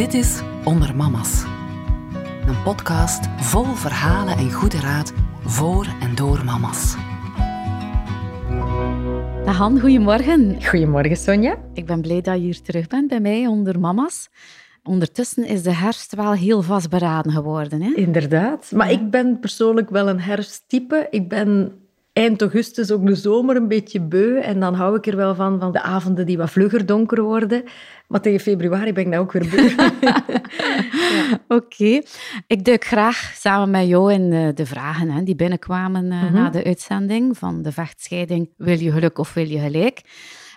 Dit is Onder Mama's. Een podcast vol verhalen en goede raad voor en door mama's. Dag Han, goedemorgen. Goedemorgen Sonja. Ik ben blij dat je hier terug bent bij mij onder Mama's. Ondertussen is de herfst wel heel vastberaden geworden. Hè? Inderdaad. Maar ik ben persoonlijk wel een herfsttype. Ik ben eind augustus ook de zomer een beetje beu. En dan hou ik er wel van, van de avonden die wat vlugger donker worden. Maar tegen februari ben ik nou ook weer beu. ja. Oké. Ik duik graag samen met jou in eh, de vragen hè, die binnenkwamen uh, na de uitzending van de vechtscheiding Wil je geluk of wil je gelijk?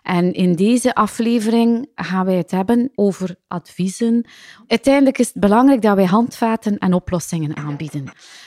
En in deze aflevering gaan wij het hebben over adviezen. Uiteindelijk is het belangrijk dat wij handvaten en oplossingen aanbieden.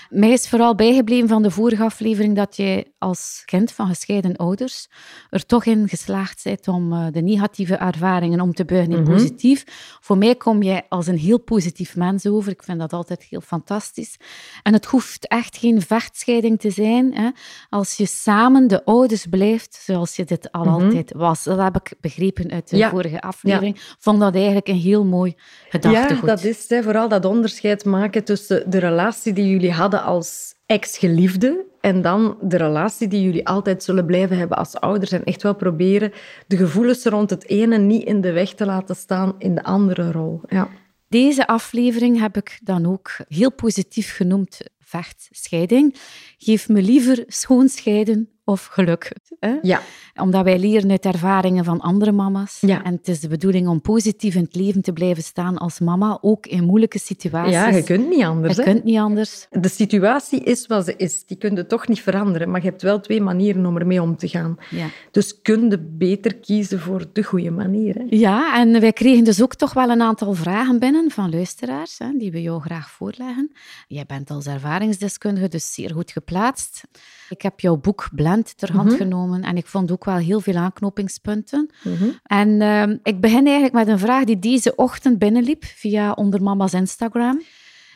Mij is vooral bijgebleven van de vorige aflevering dat jij als kind van gescheiden ouders er toch in geslaagd bent om uh, de negatieve ervaringen om te buigen in mm -hmm. positief. Voor mij kom jij als een heel positief mens over. Ik vind dat altijd heel fantastisch. En het hoeft echt geen vechtscheiding te zijn. Hè, als je samen de ouders blijft zoals je dit al mm -hmm. altijd was. Dat heb ik begrepen uit de ja. vorige aflevering. Ja. Vond dat eigenlijk een heel mooi gedachtegoed. Ja, dat is hè, vooral dat onderscheid maken tussen de relatie die jullie hadden als ex-geliefde en dan de relatie die jullie altijd zullen blijven hebben als ouders. En echt wel proberen de gevoelens rond het ene niet in de weg te laten staan in de andere rol. Ja. Deze aflevering heb ik dan ook heel positief genoemd vechtscheiding. Geef me liever schoonscheiden of geluk. Hè? Ja. Omdat wij leren uit ervaringen van andere mama's. Ja. En het is de bedoeling om positief in het leven te blijven staan als mama, ook in moeilijke situaties. Ja, je kunt niet anders. Je hè? kunt niet anders. De situatie is wat ze is. Die kun je toch niet veranderen. Maar je hebt wel twee manieren om ermee om te gaan. Ja. Dus kun je beter kiezen voor de goede manier. Hè? Ja, en wij kregen dus ook toch wel een aantal vragen binnen van luisteraars, hè, die we jou graag voorleggen. Jij bent als ervaringsdeskundige dus zeer goed geplaatst. Ik heb jouw boek Blend ter hand mm -hmm. genomen en ik vond ook wel heel veel aanknopingspunten. Mm -hmm. En uh, ik begin eigenlijk met een vraag die deze ochtend binnenliep via onder mama's Instagram.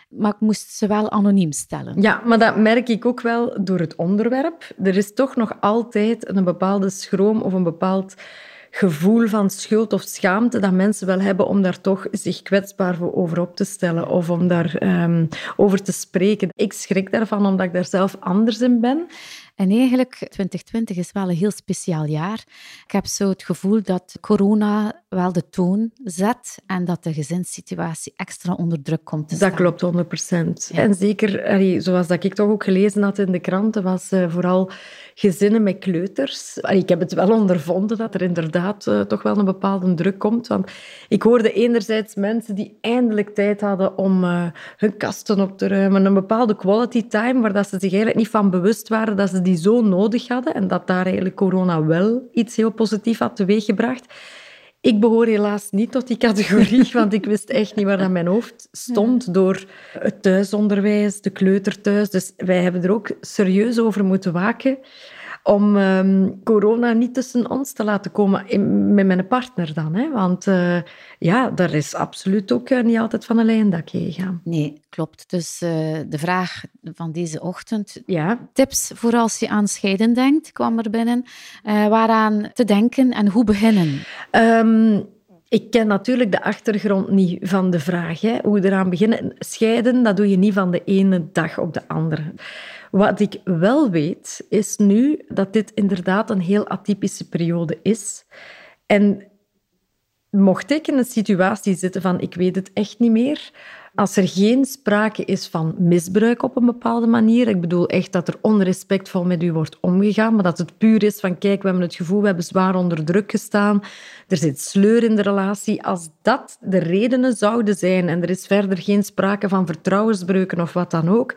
Maar ik moest ze wel anoniem stellen. Ja, maar dat merk ik ook wel door het onderwerp. Er is toch nog altijd een bepaalde schroom of een bepaald gevoel van schuld of schaamte dat mensen wel hebben om daar toch zich kwetsbaar voor over op te stellen of om daar um, over te spreken. Ik schrik daarvan omdat ik daar zelf anders in ben. En eigenlijk, 2020 is wel een heel speciaal jaar. Ik heb zo het gevoel dat corona wel de toon zet en dat de gezinssituatie extra onder druk komt te staan. Dat klopt, 100 procent. Ja. En zeker, zoals dat ik toch ook gelezen had in de kranten, was uh, vooral gezinnen met kleuters. Ik heb het wel ondervonden dat er inderdaad uh, toch wel een bepaalde druk komt. Want ik hoorde enerzijds mensen die eindelijk tijd hadden om uh, hun kasten op te ruimen. Een bepaalde quality time waar dat ze zich eigenlijk niet van bewust waren dat ze die zo nodig hadden en dat daar eigenlijk corona wel iets heel positiefs had teweeggebracht. Ik behoor helaas niet tot die categorie, want ik wist echt niet waar dat mijn hoofd stond door het thuisonderwijs, de kleuterthuis. Dus wij hebben er ook serieus over moeten waken om um, corona niet tussen ons te laten komen, in, met mijn partner dan. Hè? Want uh, ja, daar is absoluut ook uh, niet altijd van een lijn dakje gegaan. Nee, klopt. Dus uh, de vraag van deze ochtend, ja. tips voor als je aan scheiden denkt, kwam er binnen. waaraan te denken en hoe beginnen? Um, ik ken natuurlijk de achtergrond niet van de vraag. Hè. Hoe eraan beginnen. Scheiden, dat doe je niet van de ene dag op de andere. Wat ik wel weet, is nu dat dit inderdaad een heel atypische periode is. En mocht ik in een situatie zitten van ik weet het echt niet meer, als er geen sprake is van misbruik op een bepaalde manier, ik bedoel echt dat er onrespectvol met u wordt omgegaan, maar dat het puur is van kijk, we hebben het gevoel, we hebben zwaar onder druk gestaan, er zit sleur in de relatie. Als dat de redenen zouden zijn en er is verder geen sprake van vertrouwensbreuken of wat dan ook,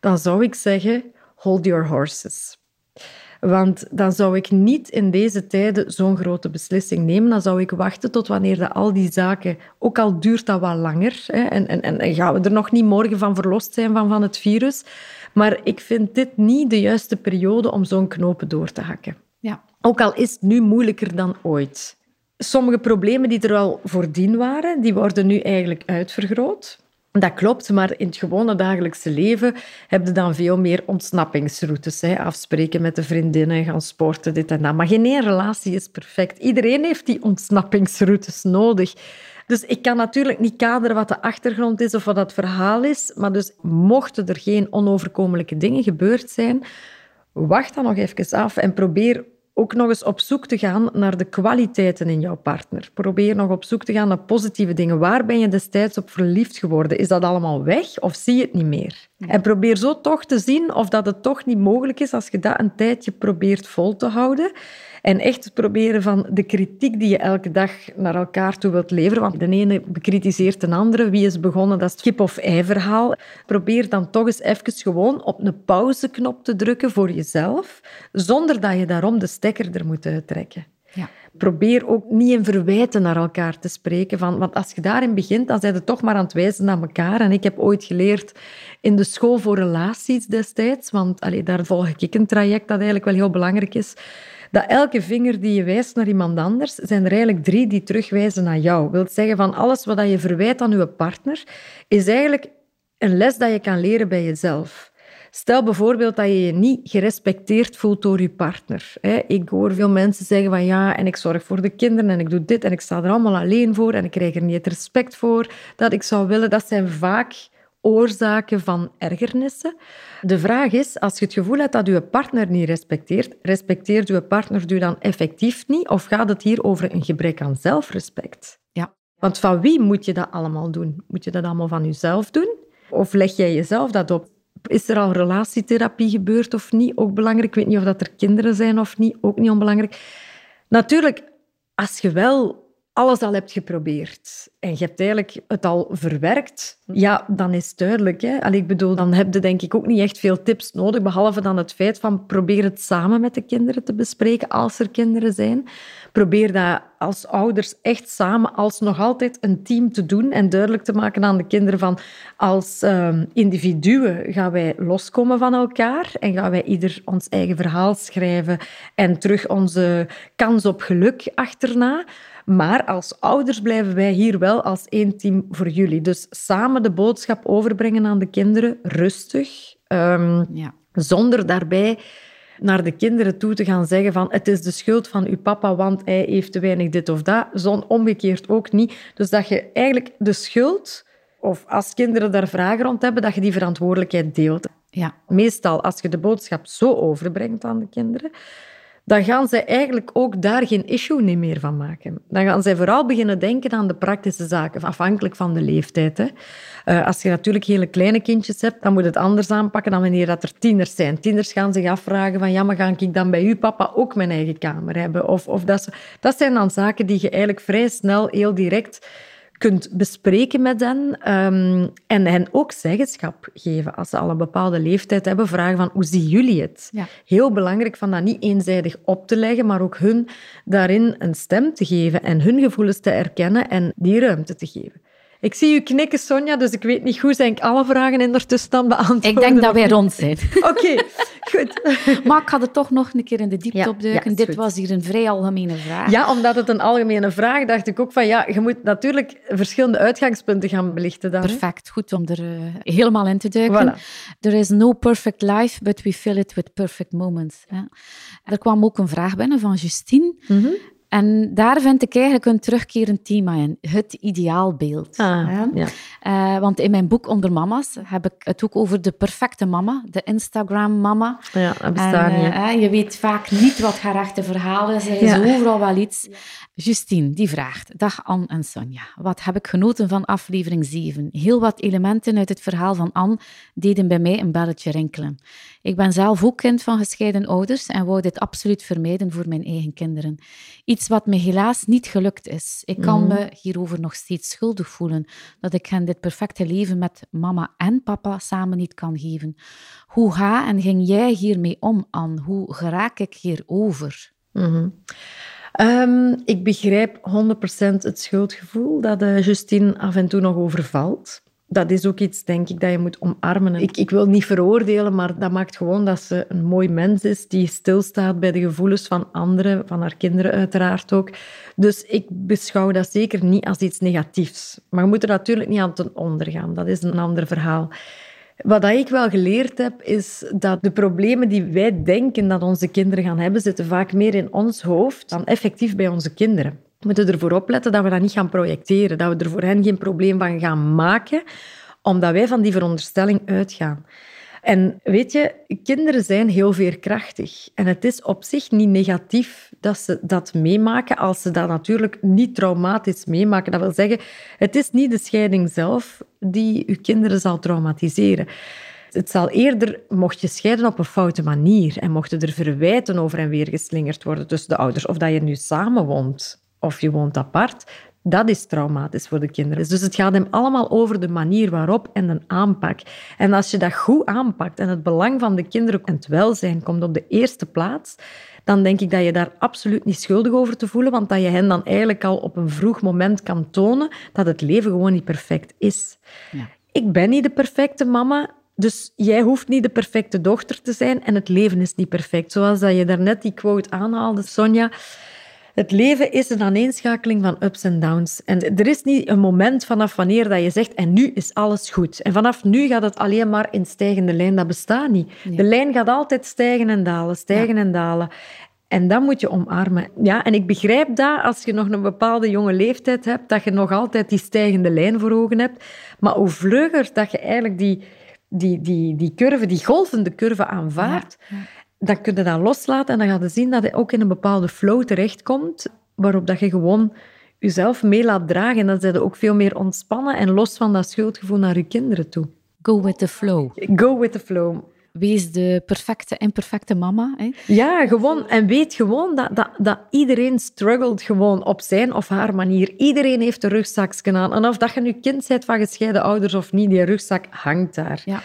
dan zou ik zeggen, hold your horses. Want dan zou ik niet in deze tijden zo'n grote beslissing nemen. Dan zou ik wachten tot wanneer de, al die zaken, ook al duurt dat wat langer, hè, en, en, en gaan we er nog niet morgen van verlost zijn van, van het virus. Maar ik vind dit niet de juiste periode om zo'n knopen door te hakken. Ja. Ook al is het nu moeilijker dan ooit. Sommige problemen die er al voordien waren, die worden nu eigenlijk uitvergroot. Dat klopt, maar in het gewone dagelijkse leven heb je dan veel meer ontsnappingsroutes. Hè? Afspreken met de vriendinnen, gaan sporten, dit en dat. Maar geen relatie is perfect. Iedereen heeft die ontsnappingsroutes nodig. Dus ik kan natuurlijk niet kaderen wat de achtergrond is of wat dat verhaal is. Maar dus mochten er geen onoverkomelijke dingen gebeurd zijn, wacht dan nog even af en probeer ook nog eens op zoek te gaan naar de kwaliteiten in jouw partner. Probeer nog op zoek te gaan naar positieve dingen. Waar ben je destijds op verliefd geworden? Is dat allemaal weg of zie je het niet meer? En probeer zo toch te zien of dat het toch niet mogelijk is als je dat een tijdje probeert vol te houden. En echt proberen van de kritiek die je elke dag naar elkaar toe wilt leveren. Want de ene bekritiseert de andere. Wie is begonnen? Dat is het kip of ei verhaal. Probeer dan toch eens even gewoon op een pauzeknop te drukken voor jezelf. Zonder dat je daarom de stekker er moet uittrekken. Ja. Probeer ook niet in verwijten naar elkaar te spreken. Van, want als je daarin begint, dan zijn je toch maar aan het wijzen naar elkaar. En ik heb ooit geleerd in de school voor relaties destijds, want allee, daar volg ik een traject dat eigenlijk wel heel belangrijk is, dat elke vinger die je wijst naar iemand anders, zijn er eigenlijk drie die terugwijzen naar jou. Wilt zeggen van alles wat je verwijt aan je partner, is eigenlijk een les dat je kan leren bij jezelf. Stel bijvoorbeeld dat je je niet gerespecteerd voelt door je partner. Ik hoor veel mensen zeggen van ja, en ik zorg voor de kinderen en ik doe dit en ik sta er allemaal alleen voor en ik krijg er niet het respect voor dat ik zou willen. Dat zijn vaak oorzaken van ergernissen. De vraag is, als je het gevoel hebt dat je partner niet respecteert, respecteert je partner je dan effectief niet? Of gaat het hier over een gebrek aan zelfrespect? Ja. Want van wie moet je dat allemaal doen? Moet je dat allemaal van jezelf doen? Of leg jij jezelf dat op? Is er al relatietherapie gebeurd of niet? Ook belangrijk. Ik weet niet of dat er kinderen zijn of niet. Ook niet onbelangrijk. Natuurlijk, als je wel alles al hebt geprobeerd en je hebt eigenlijk het al verwerkt, ja, dan is het duidelijk. Hè? Ik bedoel, dan heb je denk ik ook niet echt veel tips nodig, behalve dan het feit van probeer het samen met de kinderen te bespreken als er kinderen zijn. Probeer dat als ouders echt samen als nog altijd een team te doen en duidelijk te maken aan de kinderen van als um, individuen gaan wij loskomen van elkaar en gaan wij ieder ons eigen verhaal schrijven en terug onze kans op geluk achterna. Maar als ouders blijven wij hier wel als één team voor jullie. Dus samen de boodschap overbrengen aan de kinderen, rustig, um, ja. zonder daarbij naar de kinderen toe te gaan zeggen van het is de schuld van uw papa, want hij heeft te weinig dit of dat. Zon omgekeerd ook niet. Dus dat je eigenlijk de schuld, of als kinderen daar vragen rond hebben, dat je die verantwoordelijkheid deelt. Ja. Meestal, als je de boodschap zo overbrengt aan de kinderen, dan gaan zij eigenlijk ook daar geen issue meer van maken. Dan gaan zij vooral beginnen denken aan de praktische zaken, afhankelijk van de leeftijd. Hè. Uh, als je natuurlijk hele kleine kindjes hebt, dan moet het anders aanpakken dan wanneer dat er tieners zijn. Tieners gaan zich afvragen van, ja, maar ga ik dan bij uw papa ook mijn eigen kamer hebben? Of, of dat, dat zijn dan zaken die je eigenlijk vrij snel, heel direct kunt bespreken met hen um, en hen ook zeggenschap geven. Als ze al een bepaalde leeftijd hebben, vragen van hoe zien jullie het? Ja. Heel belangrijk van dat niet eenzijdig op te leggen, maar ook hun daarin een stem te geven en hun gevoelens te erkennen en die ruimte te geven. Ik zie u knikken, Sonja, dus ik weet niet hoe zijn ik alle vragen in de tussenstand beantwoorden. Ik denk dat wij rond zijn. Oké, goed. Maar ik ga er toch nog een keer in de diepte ja, opduiken. Dit was hier een vrij algemene vraag. Ja, omdat het een algemene vraag dacht ik ook van ja, je moet natuurlijk verschillende uitgangspunten gaan belichten dan. Perfect, goed om er uh, helemaal in te duiken. Voilà. There is no perfect life, but we fill it with perfect moments. Ja. Er kwam ook een vraag binnen van Justine. Mm -hmm. En daar vind ik eigenlijk een terugkerend thema in, het ideaalbeeld. Ah, ja. Uh, want in mijn boek Onder Mama's heb ik het ook over de perfecte mama, de Instagram-mama. Ja, dat bestaat en, niet. Uh, je weet vaak niet wat haar echte verhaal is. Er is ja. overal wel iets. Justine, die vraagt, dag Anne en Sonja. Wat heb ik genoten van aflevering 7? Heel wat elementen uit het verhaal van Anne deden bij mij een belletje rinkelen. Ik ben zelf ook kind van gescheiden ouders en wou dit absoluut vermijden voor mijn eigen kinderen. Iets wat me helaas niet gelukt is. Ik kan Mhm. me hierover nog steeds schuldig voelen dat ik hen dit perfecte leven met mama en papa samen niet kan geven. Hoe ga en ging jij hiermee om, Anne? Hoe geraak ik hierover? Mhm. Ehm, ik begrijp 100% het schuldgevoel dat eh, Justine af en toe nog overvalt. Dat is ook iets, denk ik, dat je moet omarmen. Ik, ik wil niet veroordelen, maar dat maakt gewoon dat ze een mooi mens is die stilstaat bij de gevoelens van anderen, van haar kinderen uiteraard ook. Dus ik beschouw dat zeker niet als iets negatiefs. Maar je moet er natuurlijk niet aan ten onder gaan. Dat is een ander verhaal. Wat ik wel geleerd heb, is dat de problemen die wij denken dat onze kinderen gaan hebben, zitten vaak meer in ons hoofd dan effectief bij onze kinderen. We moeten ervoor opletten dat we dat niet gaan projecteren, dat we er voor hen geen probleem van gaan maken, omdat wij van die veronderstelling uitgaan. En weet je, kinderen zijn heel veerkrachtig. En het is op zich niet negatief dat ze dat meemaken, als ze dat natuurlijk niet traumatisch meemaken. Dat wil zeggen, het is niet de scheiding zelf die uw kinderen zal traumatiseren. Het zal eerder, mocht je scheiden op een foute manier en mochten er verwijten over en weer geslingerd worden tussen de ouders, of dat je nu samen woont of je woont apart, dat is traumatisch voor de kinderen. Dus het gaat hem allemaal over de manier waarop en de aanpak. En als je dat goed aanpakt en het belang van de kinderen en het welzijn komt op de eerste plaats, dan denk ik dat je daar absoluut niet schuldig over te voelen, want dat je hen dan eigenlijk al op een vroeg moment kan tonen dat het leven gewoon niet perfect is. Ja. Ik ben niet de perfecte mama, dus jij hoeft niet de perfecte dochter te zijn en het leven is niet perfect. Zoals dat je daarnet die quote aanhaalde, Sonja. Het leven is een aaneenschakeling van ups en downs. En er is niet een moment vanaf wanneer dat je zegt en nu is alles goed. En vanaf nu gaat het alleen maar in stijgende lijn. Dat bestaat niet. De lijn gaat altijd stijgen en dalen, stijgen en dalen. En dat moet je omarmen. Ja, en ik begrijp dat als je nog een bepaalde jonge leeftijd hebt, dat je nog altijd die stijgende lijn voor ogen hebt. Maar hoe vlugger dat je eigenlijk die, die, die, die curve, die golvende curve aanvaardt, dan kun je dat loslaten en dan ga je zien dat je ook in een bepaalde flow terechtkomt, waarop dat je gewoon jezelf mee laat dragen. En dan zijn je ook veel meer ontspannen en los van dat schuldgevoel naar je kinderen toe. Go with the flow. Go with the flow. Wees de perfecte, imperfecte mama. Hè? Ja, gewoon. En weet gewoon dat, dat, dat iedereen struggelt gewoon op zijn of haar manier. Iedereen heeft een rugzakje aan. En of dat je nu kind bent van gescheiden ouders of niet, die rugzak hangt daar. Ja.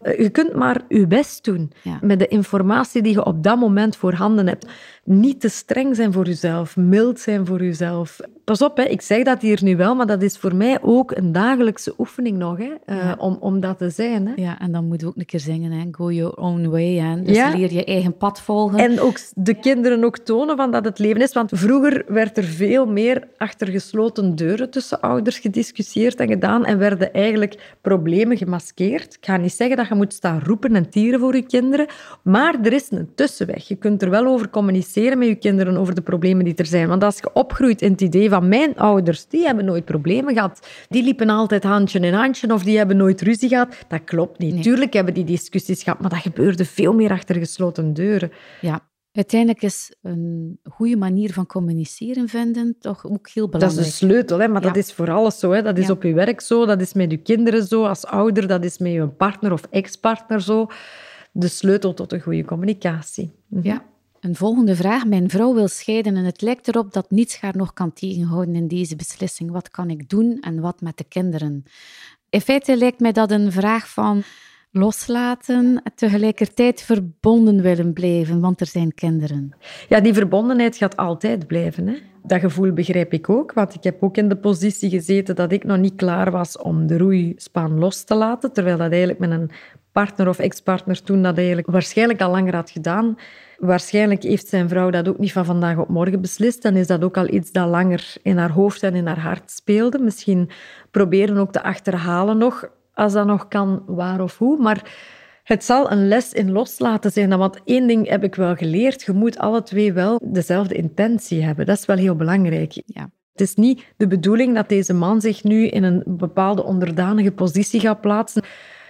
Eh, je kunt maar je best doen met de informatie die je op dat moment voorhanden hebt. Niet te streng zijn voor jezelf, mild zijn voor jezelf. Pas op, hè, ik zeg dat hier nu wel, maar dat is voor mij ook een dagelijkse oefening nog, hè, uh, om, om dat te zijn. Hè. Ja, en dan moet je ook een keer zingen, hè. go your own way. Hè. Dus leer je eigen pad volgen. En ook de kinderen ook tonen van dat het leven is. Want vroeger werd er veel meer achter gesloten deuren tussen ouders gediscussieerd en gedaan en werden eigenlijk problemen gemaskeerd. Ik ga niet zeggen dat je moet staan roepen en tieren voor je kinderen, maar er is een tussenweg. Je kunt er wel over communiceren met je kinderen over de problemen die er zijn. Want als je opgroeit in het idee van mijn ouders, die hebben nooit problemen gehad, die liepen altijd handje in handje of die hebben nooit ruzie gehad, dat klopt niet. Tuurlijk hebben die discussies gehad, maar dat gebeurde veel meer achter gesloten deuren. Ja, Uiteindelijk is een goede manier van communiceren vinden toch ook heel belangrijk. Dat is de sleutel, hè? maar dat is voor alles zo. Hè? Dat is op je werk zo, dat is met je kinderen zo, als ouder, dat is met je partner of ex-partner zo. De sleutel tot een goede communicatie. Mhm. Ja. Een volgende vraag. Mijn vrouw wil scheiden en het lijkt erop dat niets haar nog kan tegenhouden in deze beslissing. Wat kan ik doen en wat met de kinderen? In feite lijkt mij dat een vraag van loslaten, tegelijkertijd verbonden willen blijven, want er zijn kinderen. Ja, die verbondenheid gaat altijd blijven. Hè? Dat gevoel begrijp ik ook, want ik heb ook in de positie gezeten dat ik nog niet klaar was om de roeispaan los te laten, terwijl dat eigenlijk met een partner of ex-partner toen dat eigenlijk waarschijnlijk al langer had gedaan. Waarschijnlijk heeft zijn vrouw dat ook niet van vandaag op morgen beslist. Dan is dat ook al iets dat langer in haar hoofd en in haar hart speelde. Misschien proberen ook te achterhalen nog als dat nog kan, waar of hoe. Maar het zal een les in loslaten zijn. Want één ding heb ik wel geleerd. Je moet alle twee wel dezelfde intentie hebben. Dat is wel heel belangrijk. Ja. Het is niet de bedoeling dat deze man zich nu in een bepaalde onderdanige positie gaat plaatsen.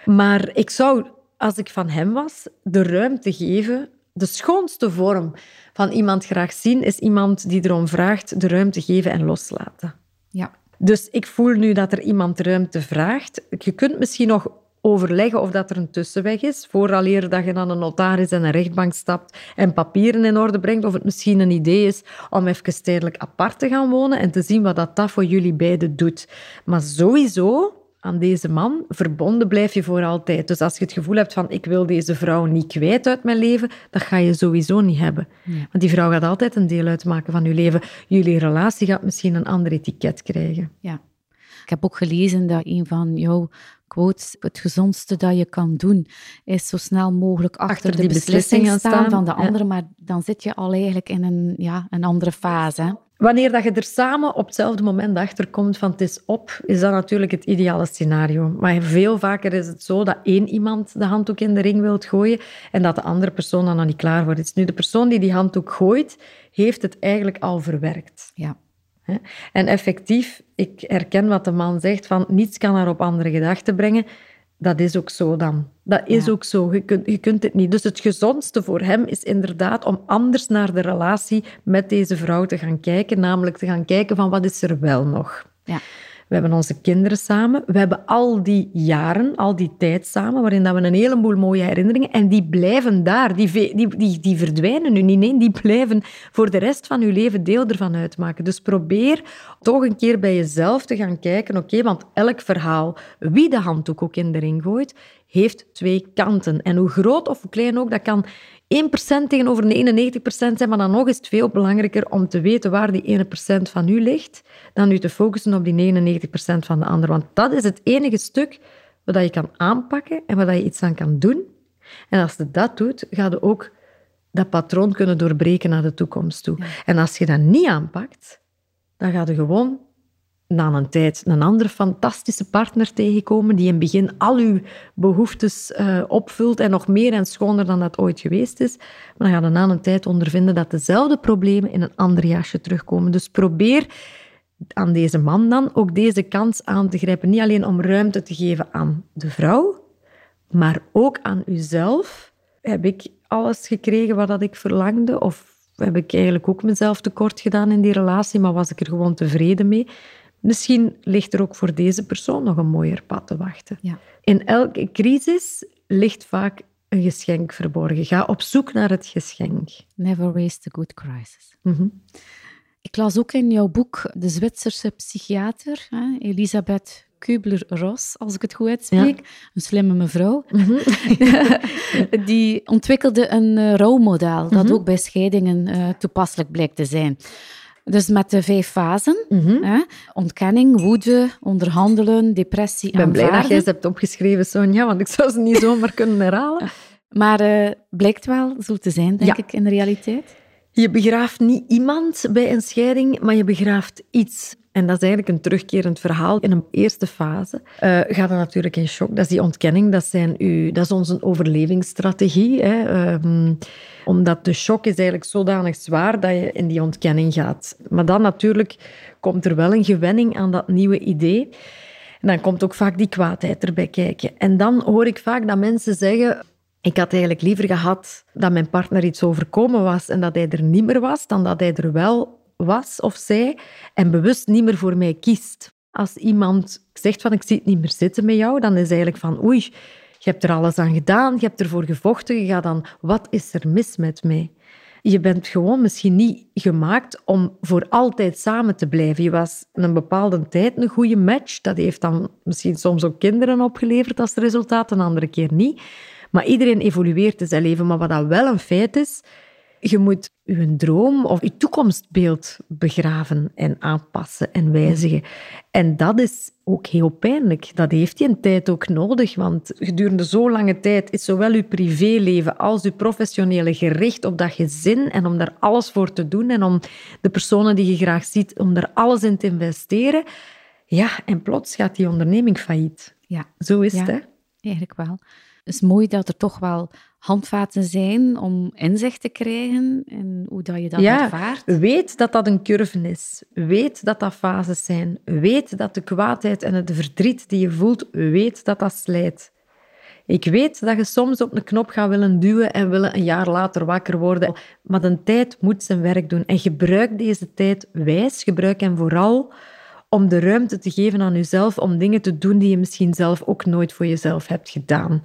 Maar ik zou, als ik van hem was, de ruimte geven. De schoonste vorm van iemand graag zien is iemand die erom vraagt de ruimte geven en loslaten. Ja. Dus ik voel nu dat er iemand ruimte vraagt. Je kunt misschien nog overleggen of dat er een tussenweg is, vooraleer dat je naar een notaris en een rechtbank stapt en papieren in orde brengt, of het misschien een idee is om even tijdelijk apart te gaan wonen en te zien wat dat, dat voor jullie beiden doet. Maar sowieso aan deze man, verbonden blijf je voor altijd. Dus als je het gevoel hebt van ik wil deze vrouw niet kwijt uit mijn leven, dat ga je sowieso niet hebben. Want die vrouw gaat altijd een deel uitmaken van je leven. Jullie relatie gaat misschien een ander etiket krijgen. Ja. Ik heb ook gelezen dat een van jouw quotes, het gezondste dat je kan doen, is zo snel mogelijk achter, de beslissingen staan, van de andere, maar dan zit je al eigenlijk in een, ja, een andere fase. Wanneer dat je er samen op hetzelfde moment achter komt van het is op, is dat natuurlijk het ideale scenario. Maar veel vaker is het zo dat één iemand de handdoek in de ring wilt gooien en dat de andere persoon dan nog niet klaar voor is. Nu, de persoon die die handdoek gooit, heeft het eigenlijk al verwerkt. Ja. En effectief, ik herken wat de man zegt, van niets kan haar op andere gedachten brengen. Dat is ook zo dan. Dat is ook zo. Je kunt, je kunt het niet. Dus het gezondste voor hem is inderdaad om anders naar de relatie met deze vrouw te gaan kijken. Namelijk te gaan kijken van wat is er wel nog. Ja. We hebben onze kinderen samen. We hebben al die jaren, al die tijd samen, waarin dat we een heleboel mooie herinneringen... En die blijven daar. Die, die, die, verdwijnen nu niet. Nee, die blijven voor de rest van je leven deel ervan uitmaken. Dus probeer toch een keer bij jezelf te gaan kijken. Oké, want elk verhaal, wie de handdoek ook in de ring gooit, heeft twee kanten. En hoe groot of hoe klein ook, dat kan 1% tegenover de 91% zijn, maar dan nog is het veel belangrijker om te weten waar die 1% van u ligt, dan nu te focussen op die 99% van de ander. Want dat is het enige stuk wat je kan aanpakken en waar je iets aan kan doen. En als je dat doet, ga je ook dat patroon kunnen doorbreken naar de toekomst toe. En als je dat niet aanpakt, dan ga je gewoon na een tijd een andere fantastische partner tegenkomen die in het begin al uw behoeftes uh, opvult en nog meer en schoner dan dat ooit geweest is. Maar dan ga je na een tijd ondervinden dat dezelfde problemen in een ander jasje terugkomen. Dus probeer aan deze man dan ook deze kans aan te grijpen. Niet alleen om ruimte te geven aan de vrouw, maar ook aan uzelf. Heb ik alles gekregen wat ik verlangde? Of heb ik eigenlijk ook mezelf tekort gedaan in die relatie, maar was ik er gewoon tevreden mee? Misschien ligt er ook voor deze persoon nog een mooier pad te wachten. Ja. In elke crisis ligt vaak een geschenk verborgen. Ga op zoek naar het geschenk. Never waste a good crisis. Mhm. Ik las ook in jouw boek de Zwitserse psychiater, hè, Elisabeth Kubler-Ross, als ik het goed uitspreek, een slimme mevrouw, Mhm. die ontwikkelde een uh, rouwmodel dat Mhm. ook bij scheidingen uh, toepasselijk blijkt te zijn. Dus met de vijf fasen, Mhm. hè, ontkenning, woede, onderhandelen, depressie, Ik ben blij dat jij ze hebt opgeschreven, Sonja, want ik zou ze niet zomaar kunnen herhalen. Maar eh, blijkt wel zo te zijn, denk Ja. ik, in de realiteit. Je begraaft niet iemand bij een scheiding, maar je begraaft iets. En dat is eigenlijk een terugkerend verhaal. In een eerste fase eh gaat er natuurlijk in shock. Dat is die ontkenning, dat, zijn uw, dat is onze overlevingsstrategie. Hè. Ehm, omdat de shock is eigenlijk zodanig zwaar dat je in die ontkenning gaat. Maar dan natuurlijk komt er wel een gewenning aan dat nieuwe idee. En dan komt ook vaak die kwaadheid erbij kijken. En dan hoor ik vaak dat mensen zeggen... Ik had eigenlijk liever gehad dat mijn partner iets overkomen was en dat hij er niet meer was, dan dat hij er wel was of zij en bewust niet meer voor mij kiest. Als iemand zegt van ik zie het niet meer zitten met jou, dan is eigenlijk van oei, je hebt er alles aan gedaan, je hebt ervoor gevochten, gaat dan, wat is er mis met mij? Je bent gewoon misschien niet gemaakt om voor altijd samen te blijven. Je was een bepaalde tijd een goede match. Dat heeft dan misschien soms ook kinderen opgeleverd als resultaat, een andere keer niet. Maar iedereen evolueert in zijn leven. Maar wat dat wel een feit is, je moet je droom of je toekomstbeeld begraven en aanpassen en wijzigen. En dat is ook heel pijnlijk. Dat heeft je een tijd ook nodig, want gedurende zo'n lange tijd is zowel je privéleven als je professionele gericht op dat gezin en om daar alles voor te doen en om de personen die je graag ziet, om daar alles in te investeren. Ja, en plots gaat die onderneming failliet. Ja, Zo is Ja. het, hè? eigenlijk wel. Het is mooi dat er toch wel handvaten zijn om inzicht te krijgen in hoe dat je dat Ja. ervaart. Weet dat dat een curve is. Weet dat dat fases zijn. Weet dat de kwaadheid en het verdriet die je voelt, weet dat dat slijt. Ik weet dat je soms op een knop gaat willen duwen en willen een jaar later wakker worden. Maar de tijd moet zijn werk doen. En gebruik deze tijd wijs. Gebruik hem vooral om de ruimte te geven aan jezelf om dingen te doen die je misschien zelf ook nooit voor jezelf hebt gedaan.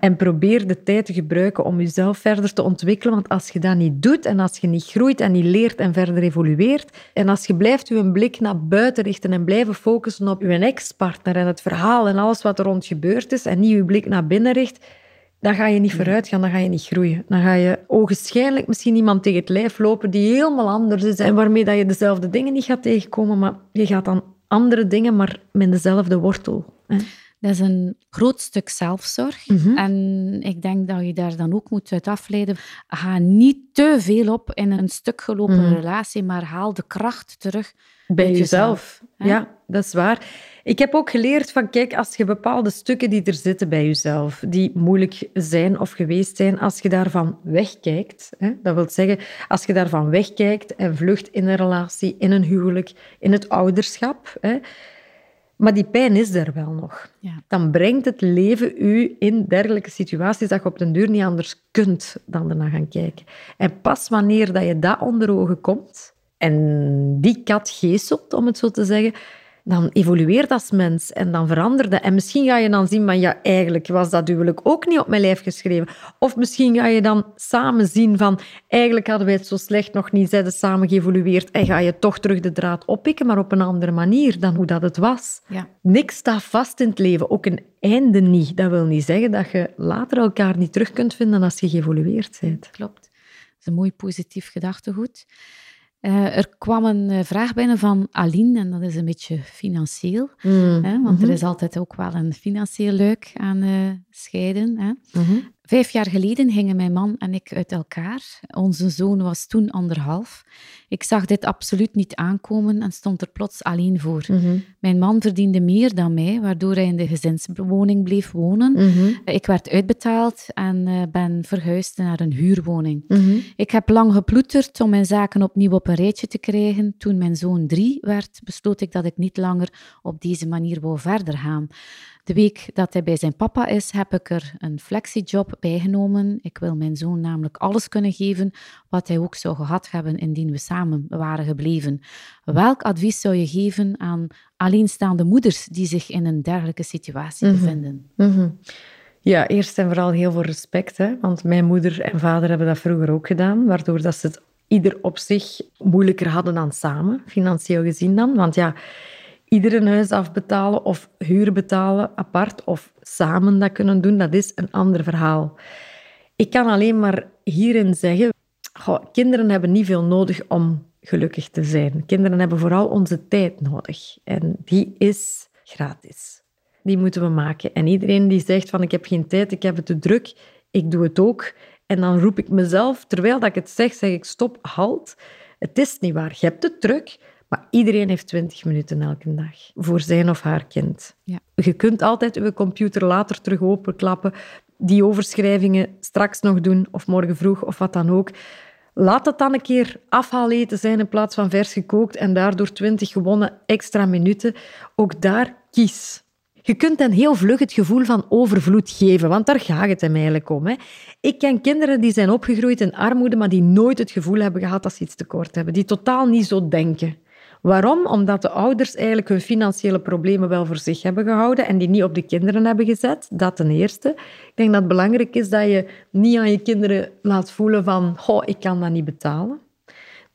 En probeer de tijd te gebruiken om jezelf verder te ontwikkelen. Want als je dat niet doet en als je niet groeit en niet leert en verder evolueert, en als je blijft je blik naar buiten richten en blijven focussen op je ex-partner en het verhaal en alles wat er rond gebeurd is, en niet je blik naar binnen richt, dan ga je niet vooruit gaan, dan ga je niet groeien. Dan ga je ogenschijnlijk misschien iemand tegen het lijf lopen die helemaal anders is en waarmee dat je dezelfde dingen niet gaat tegenkomen, maar je gaat dan andere dingen, maar met dezelfde wortel. hè. Dat is een groot stuk zelfzorg. Mhm. En ik denk dat je daar dan ook moet uit afleiden. Ga niet te veel op in een stuk gelopen Mhm. relatie, maar haal de kracht terug Bij jezelf. Ja, dat is waar. Ik heb ook geleerd van, kijk, als je bepaalde stukken die er zitten bij jezelf, die moeilijk zijn of geweest zijn, als je daarvan wegkijkt, hè, dat wil zeggen, als je daarvan wegkijkt en vlucht in een relatie, in een huwelijk, in het ouderschap, hè, maar die pijn is er wel nog. Ja. Dan brengt het leven u in dergelijke situaties dat je op den duur niet anders kunt dan ernaar gaan kijken. En pas wanneer dat je dat onder ogen komt en die kat geestelt, om het zo te zeggen, dan evolueert als mens en dan verandert dat. En misschien ga je dan zien, van ja, eigenlijk was dat huwelijk ook niet op mijn lijf geschreven. Of misschien ga je dan samen zien van, eigenlijk hadden wij het zo slecht nog niet zeiden samen geëvolueerd en ga je toch terug de draad oppikken, maar op een andere manier dan hoe dat het was. Ja. Niks staat vast in het leven, ook een einde niet. Dat wil niet zeggen dat je later elkaar niet terug kunt vinden als je geëvolueerd bent. Klopt. Dat is een mooi positief gedachtegoed. Uh, er kwam een uh, vraag binnen van Aline, en dat is een beetje financieel. Mm. Hè, want er mhm. is altijd ook wel een financieel leuk aan uh, scheiden. Hè. Mm -hmm. Vijf jaar geleden gingen mijn man en ik uit elkaar. Onze zoon was toen anderhalf. Ik zag dit absoluut niet aankomen en stond er plots alleen voor. Mhm. Mijn man verdiende meer dan mij, waardoor hij in de gezinswoning bleef wonen. Mhm. Ik werd uitbetaald en uh, ben verhuisd naar een huurwoning. Mhm. Ik heb lang geploeterd om mijn zaken opnieuw op een rijtje te krijgen. Toen mijn zoon drie werd, besloot ik dat ik niet langer op deze manier wou verder gaan. De week dat hij bij zijn papa is, heb ik er een flexiejob bijgenomen. Ik wil mijn zoon namelijk alles kunnen geven wat hij ook zou gehad hebben indien we samen waren gebleven. Welk advies zou je geven aan alleenstaande moeders die zich in een dergelijke situatie mhm. bevinden? Mhm. Ja, eerst en vooral heel veel respect. Hè? Want mijn moeder en vader hebben dat vroeger ook gedaan, waardoor dat ze het ieder op zich moeilijker hadden dan samen, financieel gezien dan. Want ja, ieder een huis afbetalen of huur betalen apart of samen dat kunnen doen, dat is een ander verhaal. Ik kan alleen maar hierin zeggen, kinderen hebben niet veel nodig om gelukkig te zijn. Kinderen hebben vooral onze tijd nodig en die is gratis. Die moeten we maken. En iedereen die zegt van ik heb geen tijd, ik heb het te druk, ik doe het ook. En dan roep ik mezelf, terwijl dat ik het zeg, zeg ik stop, halt. Het is niet waar. Je hebt het druk, maar iedereen heeft 20 minuten elke dag voor zijn of haar kind. Ja. Je kunt altijd je computer later terug openklappen, die overschrijvingen straks nog doen, of morgen vroeg, of wat dan ook. Laat het dan een keer afhaaleten zijn in plaats van vers gekookt en daardoor 20 gewonnen extra minuten. Ook daar kies. Je kunt hen heel vlug het gevoel van overvloed geven, want daar gaat het hem eigenlijk om. Hè. Ik ken kinderen die zijn opgegroeid in armoede, maar die nooit het gevoel hebben gehad dat ze iets tekort hebben. Die totaal niet zo denken. Waarom? Omdat de ouders eigenlijk hun financiële problemen wel voor zich hebben gehouden en die niet op de kinderen hebben gezet. Dat ten eerste. Ik denk dat het belangrijk is dat je niet aan je kinderen laat voelen van oh, ik kan dat niet betalen.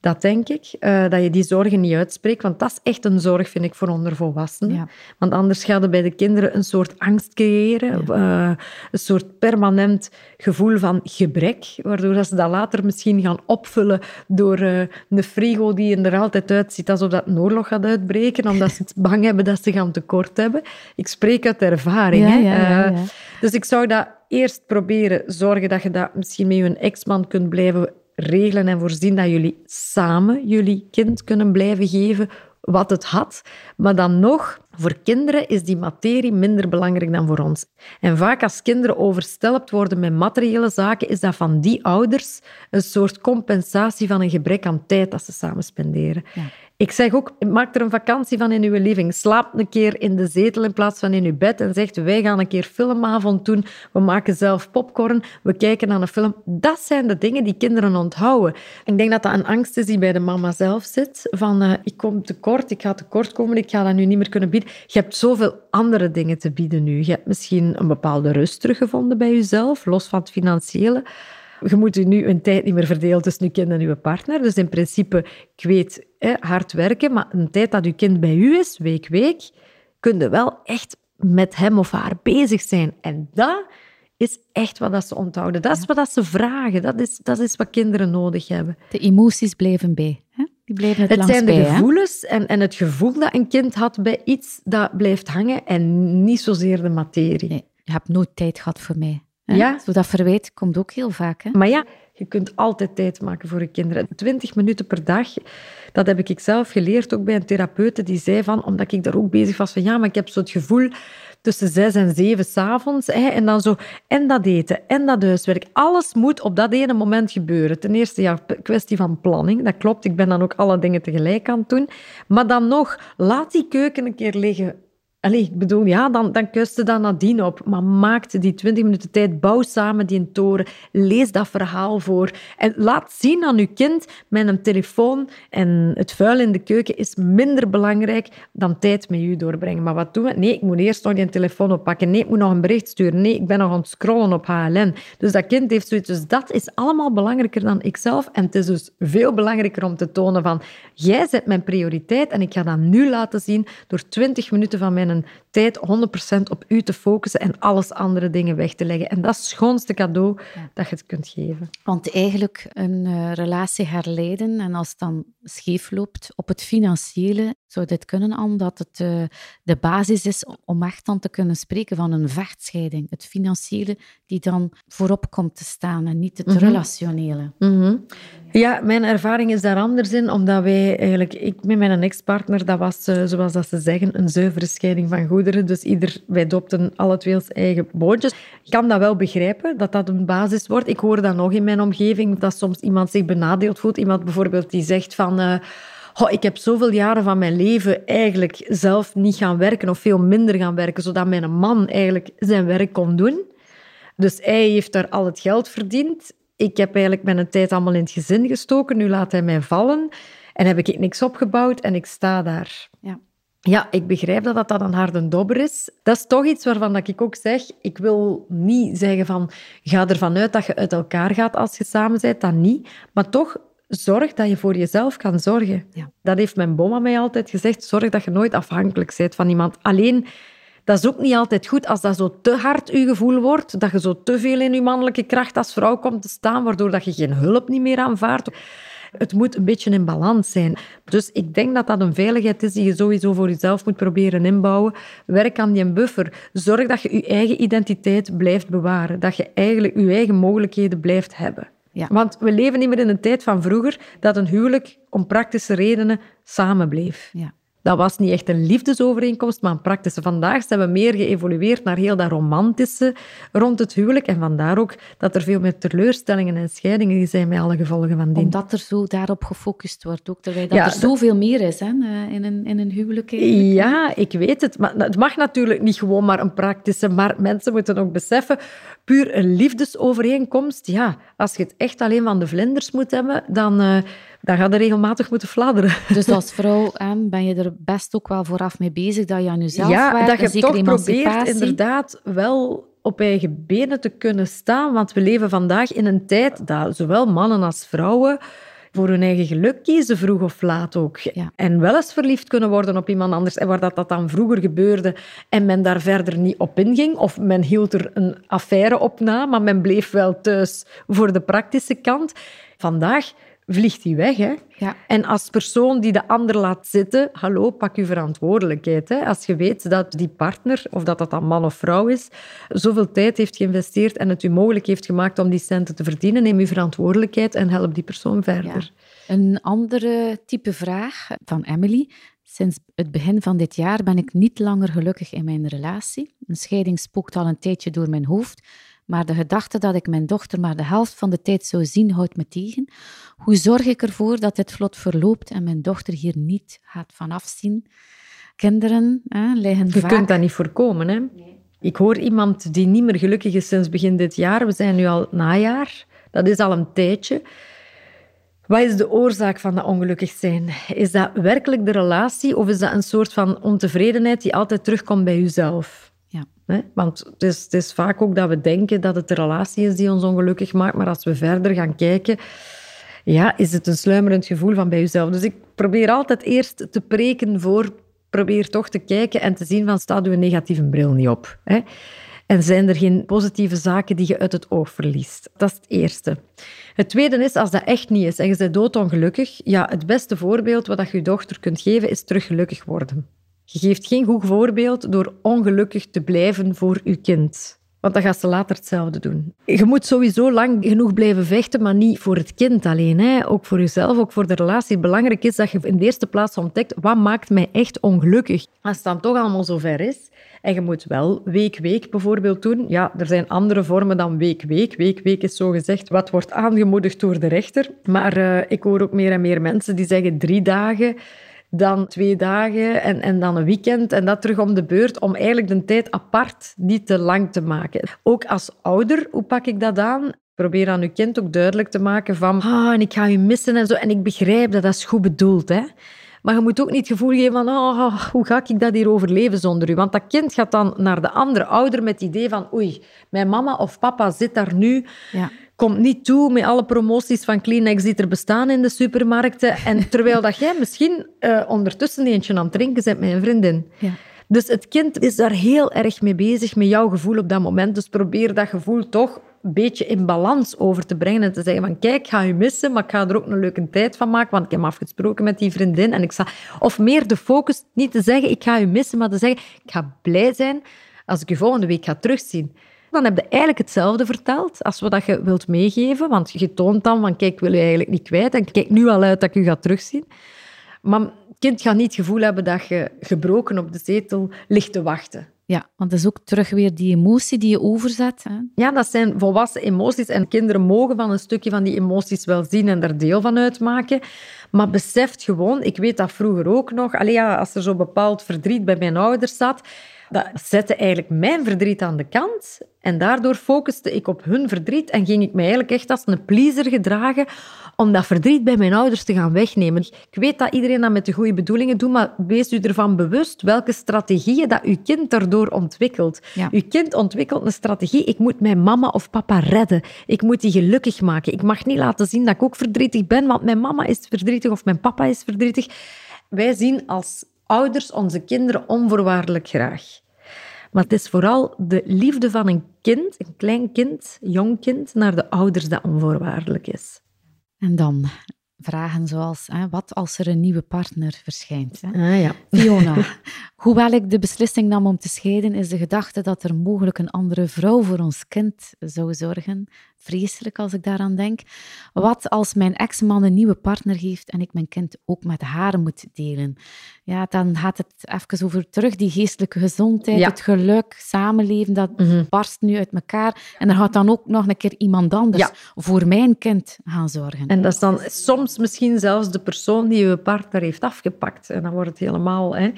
Dat denk ik, uh, dat je die zorgen niet uitspreekt. Want dat is echt een zorg, vind ik, voor ondervolwassenen. Ja. Want anders gaat er bij de kinderen een soort angst creëren. Uh, een soort permanent gevoel van gebrek. Waardoor ze dat later misschien gaan opvullen door uh, een frigo die er altijd uitziet alsof dat een oorlog gaat uitbreken. Omdat ze het bang hebben dat ze gaan tekort hebben. Ik spreek uit ervaring. Ja, hè? dus ik zou dat eerst proberen zorgen dat je dat misschien met je ex-man kunt blijven regelen en voorzien dat jullie samen jullie kind kunnen blijven geven wat het had. Maar dan nog, voor kinderen is die materie minder belangrijk dan voor ons. En vaak als kinderen overstelpt worden met materiële zaken, is dat van die ouders een soort compensatie van een gebrek aan tijd dat ze samen spenderen. Ja. Ik zeg ook, maak er een vakantie van in uw living. Slaap een keer in de zetel in plaats van in uw bed en zegt, wij gaan een keer filmavond doen. We maken zelf popcorn, we kijken naar een film. Dat zijn de dingen die kinderen onthouden. Ik denk dat dat een angst is die bij de mama zelf zit. Van, uh, ik kom tekort, ik ga tekort komen, ik ga dat nu niet meer kunnen bieden. Je hebt zoveel andere dingen te bieden nu. Je hebt misschien een bepaalde rust teruggevonden bij jezelf, los van het financiële. Je moet je nu een tijd niet meer verdelen tussen je kind en je partner. Dus in principe, ik weet, hè, hard werken, maar een tijd dat je kind bij u is, week, week, kun je wel echt met hem of haar bezig zijn. En dat is echt wat dat ze onthouden. Dat is wat dat ze vragen. Dat is, dat is wat kinderen nodig hebben. De emoties blijven bij. Hè? Die blijven het, het zijn de gevoelens en, en het gevoel dat een kind had bij iets dat blijft hangen en niet zozeer de materie. Nee, je hebt nooit tijd gehad voor mij. Ja. Zo dat verwijt komt ook heel vaak. Hè? Maar ja, Je kunt altijd tijd maken voor je kinderen. 20 minuten per dag, dat heb ik zelf geleerd, ook bij een therapeute die zei van, omdat ik daar ook bezig was van, ja, maar ik heb zo het gevoel tussen zes en zeven s'avonds. En dan zo, en dat eten, en dat huiswerk. Alles moet op dat ene moment gebeuren. Ten eerste, ja, kwestie van planning. Dat klopt, ik ben dan ook alle dingen tegelijk aan het doen. Maar dan nog, laat die keuken een keer liggen Allee, ik bedoel, ja, dan, dan je dat nadien op. Maar maak die 20 minuten tijd, bouw samen die toren, lees dat verhaal voor. En laat zien aan je kind, met een telefoon en het vuil in de keuken is minder belangrijk dan tijd met je doorbrengen. Maar wat doen we? Nee, ik moet eerst nog die telefoon oppakken. Nee, ik moet nog een bericht sturen. Nee, ik ben nog aan het scrollen op HLN. Dus dat kind heeft zoiets. Dus dat is allemaal belangrijker dan ikzelf. En het is dus veel belangrijker om te tonen van, jij zet mijn prioriteit en ik ga dat nu laten zien door 20 minuten van mijn een tijd 100% op u te focussen en alles andere dingen weg te leggen. En dat is het schoonste cadeau dat je het kunt geven. Want eigenlijk een uh, relatie herleiden en als het dan scheef loopt op het financiële, zou dit kunnen, omdat het uh, de basis is om echt dan te kunnen spreken van een vechtscheiding. Het financiële die dan voorop komt te staan en niet het mhm. relationele. Mhm. Ja, mijn ervaring is daar anders in, omdat wij eigenlijk, ik met mijn ex-partner, dat was, uh, zoals dat ze zeggen, een zuivere scheiding van goederen. Dus ieder, wij dopten alle twee ons eigen bootjes. Ik kan dat wel begrijpen, dat dat een basis wordt. Ik hoor dat nog in mijn omgeving, dat soms iemand zich benadeeld voelt. Iemand bijvoorbeeld die zegt van... Uh, oh, ik heb zoveel jaren van mijn leven eigenlijk zelf niet gaan werken of veel minder gaan werken, zodat mijn man eigenlijk zijn werk kon doen. Dus hij heeft daar al het geld verdiend. Ik heb eigenlijk mijn tijd allemaal in het gezin gestoken. Nu laat hij mij vallen. En heb ik niks opgebouwd en ik sta daar. Ja. Ja, ik begrijp dat dat, een harde dobber is. Dat is toch iets waarvan dat ik ook zeg, ik wil niet zeggen van, ga ervan uit dat je uit elkaar gaat als je samen bent, dat niet. Maar toch, zorg dat je voor jezelf kan zorgen. Ja. Dat heeft mijn bomma mij altijd gezegd, zorg dat je nooit afhankelijk bent van iemand. Alleen, dat is ook niet altijd goed als dat zo te hard je gevoel wordt, dat je zo te veel in je mannelijke kracht als vrouw komt te staan, waardoor dat je geen hulp niet meer aanvaardt. Het moet een beetje in balans zijn. Dus ik denk dat dat een veiligheid is die je sowieso voor jezelf moet proberen inbouwen. Werk aan die buffer. Zorg dat je je eigen identiteit blijft bewaren. Dat je eigenlijk je eigen mogelijkheden blijft hebben. Ja. Want we leven niet meer in een tijd van vroeger dat een huwelijk om praktische redenen samenbleef. Ja. Dat was niet echt een liefdesovereenkomst, maar een praktische. Vandaag zijn we meer geëvolueerd naar heel dat romantische rond het huwelijk. En vandaar ook dat er veel meer teleurstellingen en scheidingen zijn met alle gevolgen van die. Omdat er zo daarop gefocust wordt, ook terwijl dat er zoveel meer is hè, eh, in, een, in een huwelijk. Ja, ik weet het. Maar het mag natuurlijk niet gewoon maar een praktische, maar mensen moeten ook beseffen, puur een liefdesovereenkomst, ja, als je het echt alleen van de vlinders moet hebben, dan... Uh, dan ga je regelmatig moeten fladderen. Dus als vrouw ben je er best ook wel vooraf mee bezig dat je aan jezelf ja, werkt. dat je toch probeert inderdaad wel op eigen benen te kunnen staan. Want we leven vandaag in een tijd dat zowel mannen als vrouwen voor hun eigen geluk kiezen, vroeg of laat ook. En wel eens verliefd kunnen worden op iemand anders. En waar dat, dat dan vroeger gebeurde en men daar verder niet op inging, of men hield er een affaire op na, maar men bleef wel thuis voor de praktische kant. Vandaag vliegt hij weg. Hè? Ja. En als persoon die de ander laat zitten, hallo, pak je verantwoordelijkheid. Hè? Als je weet dat die partner, of dat dat dan man of vrouw is, zoveel tijd heeft geïnvesteerd en het u mogelijk heeft gemaakt om die centen te verdienen, neem je verantwoordelijkheid en help die persoon verder. Een andere type vraag van Emily. Sinds het begin van dit jaar ben ik niet langer gelukkig in mijn relatie. Een scheiding spookt al een tijdje door mijn hoofd. Maar de gedachte dat ik mijn dochter maar de helft van de tijd zou zien, houdt me tegen. Hoe zorg ik ervoor dat dit vlot verloopt en mijn dochter hier niet gaat vanaf zien? Kinderen hè, liggen Je kunt dat niet voorkomen, hè? Ik hoor iemand die niet meer gelukkig is sinds begin dit jaar. We zijn nu al najaar. Dat is al een tijdje. Wat is de oorzaak van dat ongelukkig zijn? Is dat werkelijk de relatie of is dat een soort van ontevredenheid die altijd terugkomt bij jezelf? Want het is, is vaak ook dat we denken dat het de relatie is die ons ongelukkig maakt, maar als we verder gaan kijken, ja, is het een sluimerend gevoel van bij jezelf. Dus ik probeer altijd eerst te preken voor, probeer toch te kijken en te zien van, staat uw negatieve bril niet op? Hè? En zijn er geen positieve zaken die je uit het oog verliest? Dat is het eerste. Het tweede is, als dat echt niet is en je bent doodongelukkig, ja, het beste voorbeeld wat je je dochter kunt geven, is terug gelukkig worden. Je geeft geen goed voorbeeld door ongelukkig te blijven voor je kind. Want dan gaat ze later hetzelfde doen. Je moet sowieso lang genoeg blijven vechten, maar niet voor het kind alleen. Hè. Ook voor jezelf, ook voor de relatie. Belangrijk is dat je in de eerste plaats ontdekt, wat maakt mij echt ongelukkig? Als het dan toch allemaal zover is, en je moet wel week-week bijvoorbeeld doen. Ja, er zijn andere vormen dan week-week. Week-week is zo gezegd wat wordt aangemoedigd door de rechter. Maar uh, ik hoor ook meer en meer mensen die zeggen drie dagen dan twee dagen en, en dan een weekend en dat terug om de beurt, om eigenlijk de tijd apart niet te lang te maken. Ook als ouder, hoe pak ik dat aan? Probeer aan uw kind ook duidelijk te maken van ah, ik ga u missen en zo. En ik begrijp dat dat is goed bedoeld, hè. Maar je moet ook niet het gevoel geven van oh, hoe ga ik dat hier overleven zonder u? Want dat kind gaat dan naar de andere ouder met het idee van oei, mijn mama of papa zit daar nu... Ja komt niet toe met alle promoties van Kleenex die er bestaan in de supermarkten. En terwijl dat jij misschien uh, ondertussen eentje aan het drinken bent met een vriendin. Ja. Dus het kind is daar heel erg mee bezig, met jouw gevoel op dat moment. Dus probeer dat gevoel toch een beetje in balans over te brengen en te zeggen van kijk, ik ga je missen, maar ik ga er ook een leuke tijd van maken, want ik heb afgesproken met die vriendin. En ik. Of meer de focus, niet te zeggen ik ga je missen, maar te zeggen ik ga blij zijn als ik je volgende week ga terugzien. Dan heb je eigenlijk hetzelfde verteld als wat je wilt meegeven. Want je toont dan van, kijk, ik wil je eigenlijk niet kwijt. En kijk nu al uit dat ik u ga terugzien. Maar het kind gaat niet het gevoel hebben dat je gebroken op de zetel ligt te wachten. Ja, want dat is ook terug weer die emotie die je overzet. Hè? Ja, dat zijn volwassen emoties. En kinderen mogen van een stukje van die emoties wel zien en er deel van uitmaken. Maar beseft gewoon, ik weet dat vroeger ook nog, allee, ja, als er zo bepaald verdriet bij mijn ouders zat, dat zette eigenlijk mijn verdriet aan de kant. En daardoor focuste ik op hun verdriet en ging ik mij eigenlijk echt als een pleaser gedragen om dat verdriet bij mijn ouders te gaan wegnemen. Ik weet dat iedereen dat met de goede bedoelingen doet, maar wees u ervan bewust welke strategieën dat uw kind daardoor ontwikkelt. Ja. Uw kind ontwikkelt een strategie, ik moet mijn mama of papa redden. Ik moet die gelukkig maken. Ik mag niet laten zien dat ik ook verdrietig ben, want mijn mama is verdrietig of mijn papa is verdrietig. Wij zien als ouders onze kinderen onvoorwaardelijk graag. Maar het is vooral de liefde van een kind, een klein kind, jong kind, naar de ouders dat onvoorwaardelijk is. En dan vragen zoals, hè, wat als er een nieuwe partner verschijnt? Hè? Ah, ja. Fiona, hoewel ik de beslissing nam om te scheiden, is de gedachte dat er mogelijk een andere vrouw voor ons kind zou zorgen vreselijk als ik daaraan denk. Wat als mijn ex-man een nieuwe partner heeft en ik mijn kind ook met haar moet delen? Ja, dan gaat het even over terug, die geestelijke gezondheid, het geluk, samenleven, dat mhm. barst nu uit elkaar. En er gaat dan ook nog een keer iemand anders voor mijn kind gaan zorgen. En dat is dan soms misschien zelfs de persoon die je partner heeft afgepakt. En dan wordt het helemaal... Hè.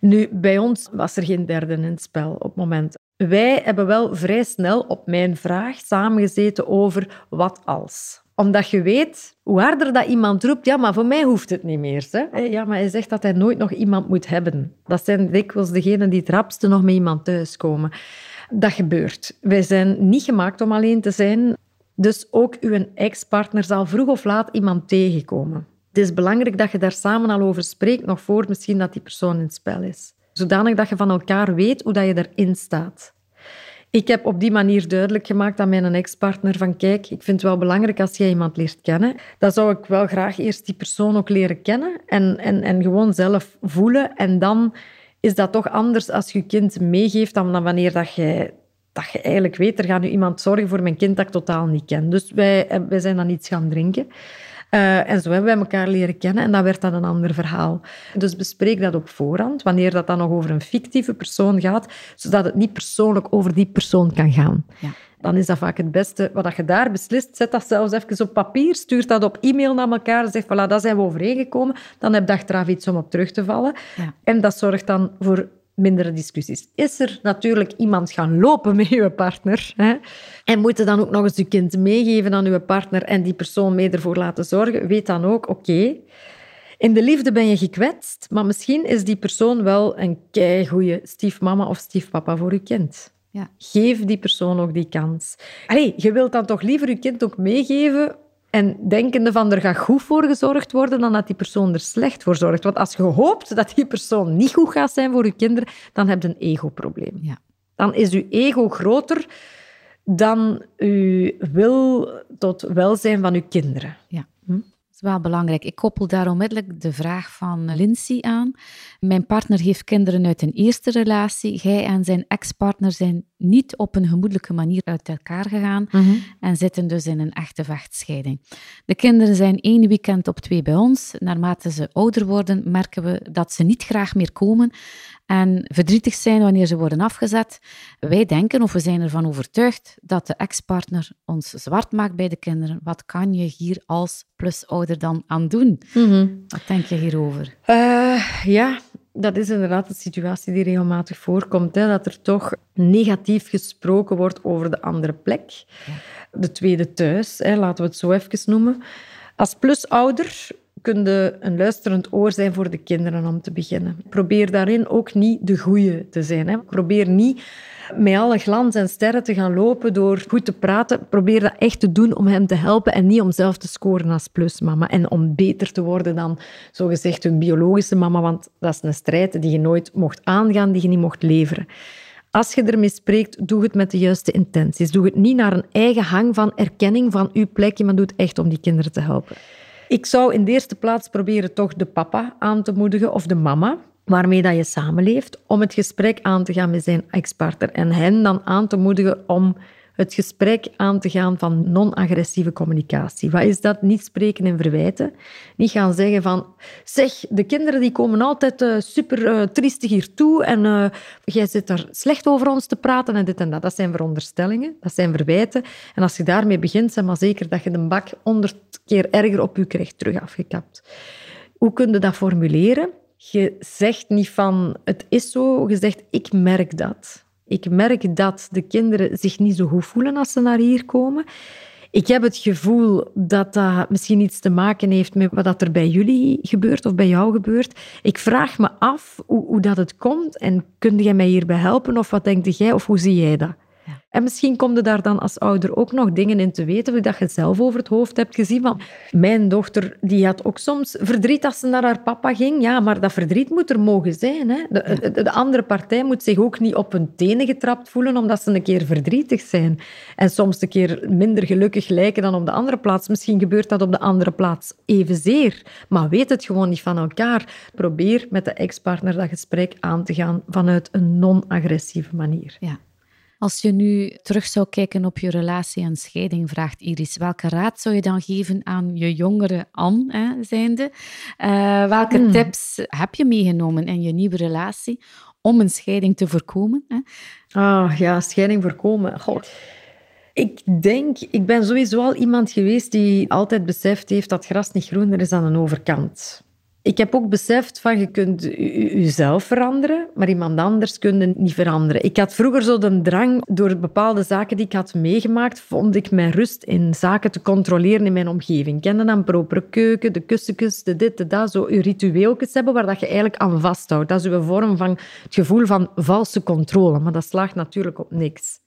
Nu, bij ons was er geen derde in het spel op het moment. Wij hebben wel vrij snel op mijn vraag samengezeten over wat als omdat je weet, hoe harder dat iemand roept, ja, maar voor mij hoeft het niet meer. Hè? Ja, maar hij zegt dat hij nooit nog iemand moet hebben. Dat zijn dikwijls degenen die het rapste nog met iemand thuiskomen. Dat gebeurt. Wij zijn niet gemaakt om alleen te zijn. Dus ook uw ex-partner zal vroeg of laat iemand tegenkomen. Het is belangrijk dat je daar samen al over spreekt, nog voor misschien dat die persoon in spel is zodanig dat je van elkaar weet hoe dat je erin staat. Ik heb op die manier duidelijk gemaakt aan mijn ex-partner van kijk, ik vind het wel belangrijk als jij iemand leert kennen, dan zou ik wel graag eerst die persoon ook leren kennen en, en, en gewoon zelf voelen. En dan is dat toch anders als je kind meegeeft dan wanneer dat je, dat je eigenlijk weet, er gaat nu iemand zorgen voor mijn kind dat ik totaal niet ken. Dus wij, wij zijn dan iets gaan drinken. Uh, en zo hebben wij elkaar leren kennen en dat werd dan een ander verhaal. Dus bespreek dat op voorhand, wanneer dat dan nog over een fictieve persoon gaat, zodat het niet persoonlijk over die persoon kan gaan. Ja. Dan is dat vaak het beste. Wat je daar beslist, zet dat zelfs even op papier, stuurt dat op e-mail naar elkaar, zeg voilà, daar zijn we overeengekomen. Dan heb je achteraf iets om op terug te vallen. Ja. En dat zorgt dan voor mindere discussies. Is er natuurlijk iemand gaan lopen met je partner hè? en moet je dan ook nog eens je kind meegeven aan je partner en die persoon mee ervoor laten zorgen, weet dan ook, oké, in de liefde ben je gekwetst, maar misschien is die persoon wel een keigoeie stiefmama of stiefpapa voor je kind. Ja. Geef die persoon ook die kans. Allee, je wilt dan toch liever je kind ook meegeven en denkende van er gaat goed voor gezorgd worden dan dat die persoon er slecht voor zorgt. Want als je hoopt dat die persoon niet goed gaat zijn voor je kinderen, dan heb je een ego-probleem. Ja. Dan is je ego groter dan uw wil tot welzijn van uw kinderen. Ja. Hm? Dat is wel belangrijk. Ik koppel daar onmiddellijk de vraag van Lindsay aan. Mijn partner heeft kinderen uit een eerste relatie. Hij en zijn ex-partner zijn niet op een gemoedelijke manier uit elkaar gegaan mhm. en zitten dus in een echte vechtscheiding. De kinderen zijn één weekend op twee bij ons. Naarmate ze ouder worden, merken we dat ze niet graag meer komen en verdrietig zijn wanneer ze worden afgezet. Wij denken, of we zijn ervan overtuigd, dat de ex-partner ons zwart maakt bij de kinderen. Wat kan je hier als plusouder dan aan doen? Mhm. Wat denk je hierover? Uh, ja, dat is inderdaad een situatie die regelmatig voorkomt. Hè, dat er toch negatief gesproken wordt over de andere plek. De tweede thuis, hè, laten we het zo even noemen. Als plusouder kun je een luisterend oor zijn voor de kinderen om te beginnen. Probeer daarin ook niet de goeie te zijn. Hè. Probeer niet met alle glans en sterren te gaan lopen door goed te praten. Probeer dat echt te doen om hem te helpen en niet om zelf te scoren als plusmama. En om beter te worden dan zogezegd hun biologische mama, want dat is een strijd die je nooit mocht aangaan, die je niet mocht leveren. Als je ermee spreekt, doe het met de juiste intenties. Doe het niet naar een eigen hang van erkenning van uw plekje, maar doe het echt om die kinderen te helpen. Ik zou in de eerste plaats proberen toch de papa aan te moedigen of de mama waarmee dat je samenleeft, om het gesprek aan te gaan met zijn ex-partner en hen dan aan te moedigen om het gesprek aan te gaan van non-agressieve communicatie. Wat is dat? Niet spreken en verwijten. Niet gaan zeggen van, zeg, de kinderen die komen altijd uh, super uh, triestig hier toe en uh, jij zit daar slecht over ons te praten en dit en dat. Dat zijn veronderstellingen, dat zijn verwijten. En als je daarmee begint, zeg maar zeker dat je de bak honderd keer erger op je krijgt terug afgekapt. Hoe kun je dat formuleren? Je zegt niet van, het is zo, je zegt, ik merk dat. Ik merk dat de kinderen zich niet zo goed voelen als ze naar hier komen. Ik heb het gevoel dat dat misschien iets te maken heeft met wat er bij jullie gebeurt of bij jou gebeurt. Ik vraag me af hoe, hoe dat het komt en kun jij mij hierbij helpen of wat denk jij of hoe zie jij dat? En misschien kom je daar dan als ouder ook nog dingen in te weten dat je zelf over het hoofd hebt gezien. Want mijn dochter die had ook soms verdriet als ze naar haar papa ging. Ja, maar dat verdriet moet er mogen zijn. Hè? De, de, andere partij moet zich ook niet op hun tenen getrapt voelen omdat ze een keer verdrietig zijn. En soms een keer minder gelukkig lijken dan op de andere plaats. Misschien gebeurt dat op de andere plaats evenzeer. Maar weet het gewoon niet van elkaar. Probeer met de ex-partner dat gesprek aan te gaan vanuit een non-agressieve manier. Ja. Als je nu terug zou kijken op je relatie en scheiding, vraagt Iris, welke raad zou je dan geven aan je jongere Anne, hè, zijnde? Uh, welke hmm. tips heb je meegenomen in je nieuwe relatie om een scheiding te voorkomen? Hè? Ah ja, scheiding voorkomen. God. Ik denk, ik ben sowieso al iemand geweest die altijd beseft heeft dat gras niet groener is aan de overkant. Ik heb ook beseft van je kunt jezelf veranderen, maar iemand anders kun je niet veranderen. Ik had vroeger zo de drang, door bepaalde zaken die ik had meegemaakt, vond ik mijn rust in zaken te controleren in mijn omgeving. Ik kende dan propere keuken, de kussens, de dit, de dat, zo je ritueeltjes hebben waar dat je eigenlijk aan vasthoudt. Dat is een vorm van het gevoel van valse controle, maar dat slaagt natuurlijk op niks.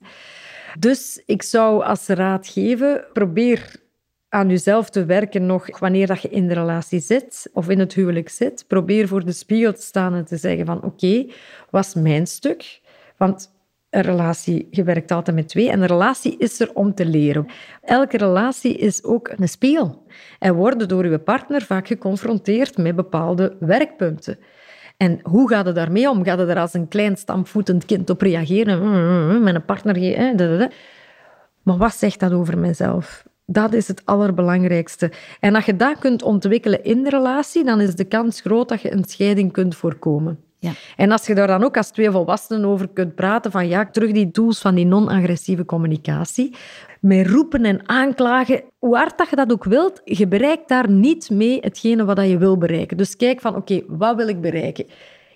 Dus ik zou als raad geven, probeer aan jezelf te werken nog wanneer dat je in de relatie zit of in het huwelijk zit. Probeer voor de spiegel te staan en te zeggen van oké, is mijn stuk? Want een relatie, je werkt altijd met twee en een relatie is er om te leren. Elke relatie is ook een spiegel. En worden door je partner vaak geconfronteerd met bepaalde werkpunten. En hoe gaat het daarmee om? Gaat het er als een klein stampvoetend kind op reageren? Met een partner... Maar wat zegt dat over mezelf? Dat is het allerbelangrijkste. En als je dat kunt ontwikkelen in de relatie, dan is de kans groot dat je een scheiding kunt voorkomen. Ja. En als je daar dan ook als twee volwassenen over kunt praten, van ja, terug die tools van die non-agressieve communicatie, met roepen en aanklagen, hoe hard dat je dat ook wilt, je bereikt daar niet mee hetgene wat je wil bereiken. Dus kijk van, oké, wat wil ik bereiken?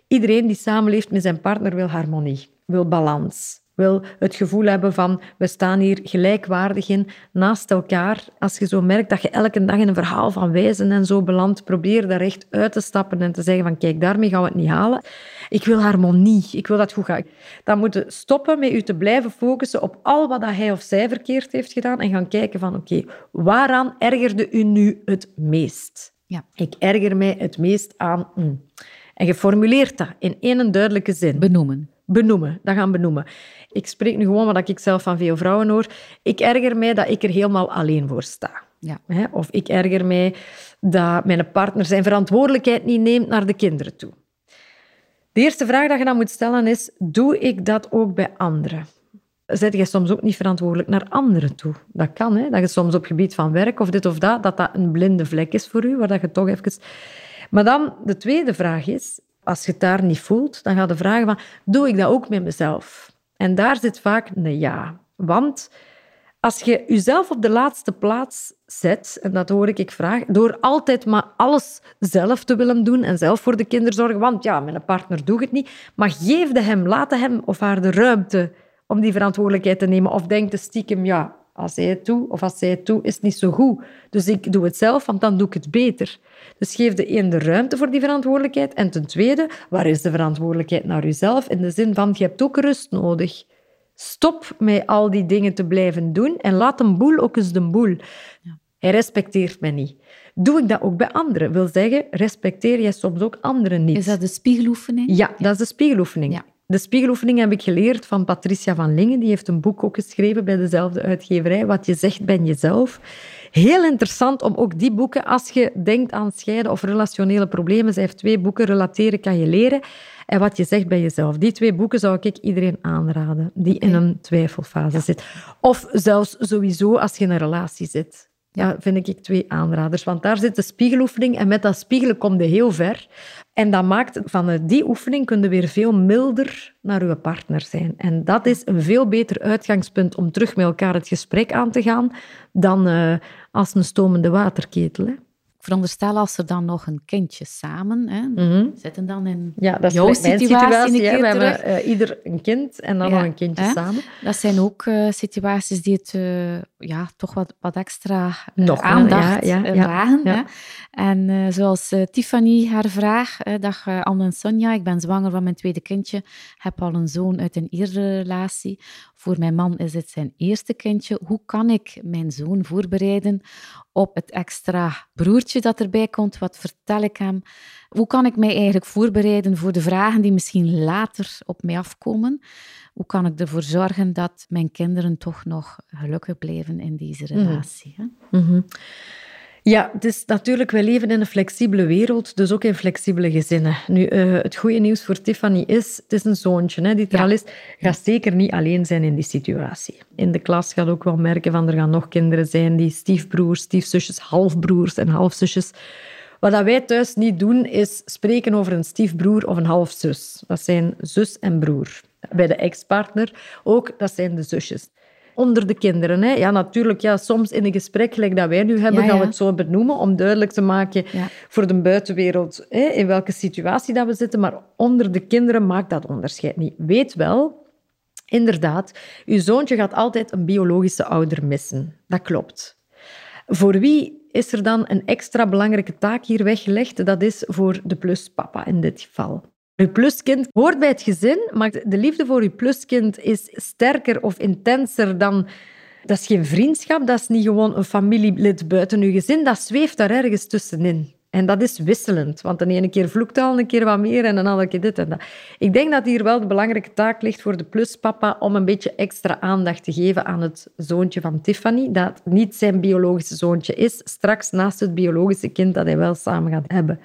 Iedereen die samenleeft met zijn partner wil harmonie, wil balans, wil het gevoel hebben van we staan hier gelijkwaardig in naast elkaar. Als je zo merkt dat je elke dag in een verhaal van wijzen en zo belandt, probeer daar echt uit te stappen en te zeggen van kijk, daarmee gaan we het niet halen. Ik wil harmonie, ik wil dat goed gaan. Dan moet je stoppen met je te blijven focussen op al wat hij of zij verkeerd heeft gedaan en gaan kijken van oké, waaraan ergerde u nu het meest? Ja. Ik erger mij het meest aan... Mm. En je formuleert dat in één duidelijke zin. Benoemen benoemen. Dat gaan benoemen. Ik spreek nu gewoon wat ik zelf van veel vrouwen hoor. Ik erger mij dat ik er helemaal alleen voor sta. Ja. Of ik erger mij dat mijn partner zijn verantwoordelijkheid niet neemt naar de kinderen toe. De eerste vraag die je dan moet stellen is, doe ik dat ook bij anderen? zet je soms ook niet verantwoordelijk naar anderen toe. Dat kan, hè? dat je soms op gebied van werk of dit of dat, dat dat een blinde vlek is voor u, waar dat je toch even... Maar dan, de tweede vraag is, als je het daar niet voelt, dan ga je vragen van, doe ik dat ook met mezelf? En daar zit vaak een ja. Want als je jezelf op de laatste plaats zet, en dat hoor ik ik vraag, door altijd maar alles zelf te willen doen en zelf voor de kinderen zorgen, want ja, mijn partner doet het niet, maar geef de hem, laat hem of haar de ruimte om die verantwoordelijkheid te nemen. Of denk de stiekem, ja, als hij het doet of als zij het doet, is het niet zo goed. Dus ik doe het zelf, want dan doe ik het beter. Dus geef de een de ruimte voor die verantwoordelijkheid. En ten tweede, waar is de verantwoordelijkheid naar jezelf? In de zin van, je hebt ook rust nodig. Stop met al die dingen te blijven doen en laat een boel ook eens de boel. Ja. Hij respecteert mij niet. Doe ik dat ook bij anderen? Wil zeggen, respecteer jij soms ook anderen niet. Is dat de spiegeloefening? Ja, dat is de spiegeloefening. Ja. De spiegeloefening heb ik geleerd van Patricia van Lingen. Die heeft een boek ook geschreven bij dezelfde uitgeverij. Wat je zegt, ben jezelf. Heel interessant om ook die boeken, als je denkt aan scheiden of relationele problemen, zij heeft twee boeken, Relateren kan je leren en Wat je zegt bij jezelf. Die twee boeken zou ik iedereen aanraden die in een twijfelfase zit. Of zelfs sowieso als je in een relatie zit. Ja, vind ik twee aanraders. Want daar zit de spiegeloefening en met dat spiegelen kom je heel ver. En dat maakt van die oefening kun je weer veel milder naar je partner zijn. En dat is een veel beter uitgangspunt om terug met elkaar het gesprek aan te gaan dan uh, als een stomende waterketel. Veronderstel als er dan nog een kindje samen hè, mm zitten dan in ja, dat is jouw situatie. situatie We hebben uh, ieder een kind en dan nog een kindje hè? samen. Dat zijn ook uh, situaties die het uh, ja, toch wat, wat extra nog, aandacht ja, vragen. Hè? En zoals Tiffany haar vraag, dag Anne en Sonja, ik ben zwanger van mijn tweede kindje, heb al een zoon uit een eerdere relatie. Voor mijn man is het zijn eerste kindje. Hoe kan ik mijn zoon voorbereiden op het extra broertje dat erbij komt? Wat vertel ik hem? Hoe kan ik mij eigenlijk voorbereiden voor de vragen die misschien later op mij afkomen? Hoe kan ik ervoor zorgen dat mijn kinderen toch nog gelukkig blijven in deze mhm. relatie? Mm ja, het is natuurlijk, wij leven in een flexibele wereld, dus ook in flexibele gezinnen. Nu, uh, het goede nieuws voor Tiffany is, het is een zoontje, hè, die er al is, gaat zeker niet alleen zijn in die situatie. In de klas gaat ook wel merken van, er gaan nog kinderen zijn die stiefbroers, stiefzusjes, halfbroers en halfzusjes. Wat wij thuis niet doen, is spreken over een stiefbroer of een halfzus. Dat zijn zus en broer. Bij de ex-partner ook, dat zijn de zusjes onder de kinderen. Hè. Ja, natuurlijk, ja, soms in een gesprek gelijk dat wij nu hebben, gaan we het zo benoemen om duidelijk te maken voor de buitenwereld hè, in welke situatie dat we zitten. Maar onder de kinderen maakt dat onderscheid niet. Weet wel, inderdaad, uw zoontje gaat altijd een biologische ouder missen. Dat klopt. Voor wie is er dan een extra belangrijke taak hier weggelegd? Dat is voor de pluspapa in dit geval. Je pluskind hoort bij het gezin, maar de liefde voor je pluskind is sterker of intenser dan... Dat is geen vriendschap, dat is niet gewoon een familielid buiten je gezin. Dat zweeft daar ergens tussenin. En dat is wisselend, want de ene keer vloekt al een keer wat meer en een andere keer dit en dat. Ik denk dat hier wel de belangrijke taak ligt voor de pluspapa om een beetje extra aandacht te geven aan het zoontje van Tiffany, dat niet zijn biologische zoontje is, straks naast het biologische kind dat hij wel samen gaat hebben.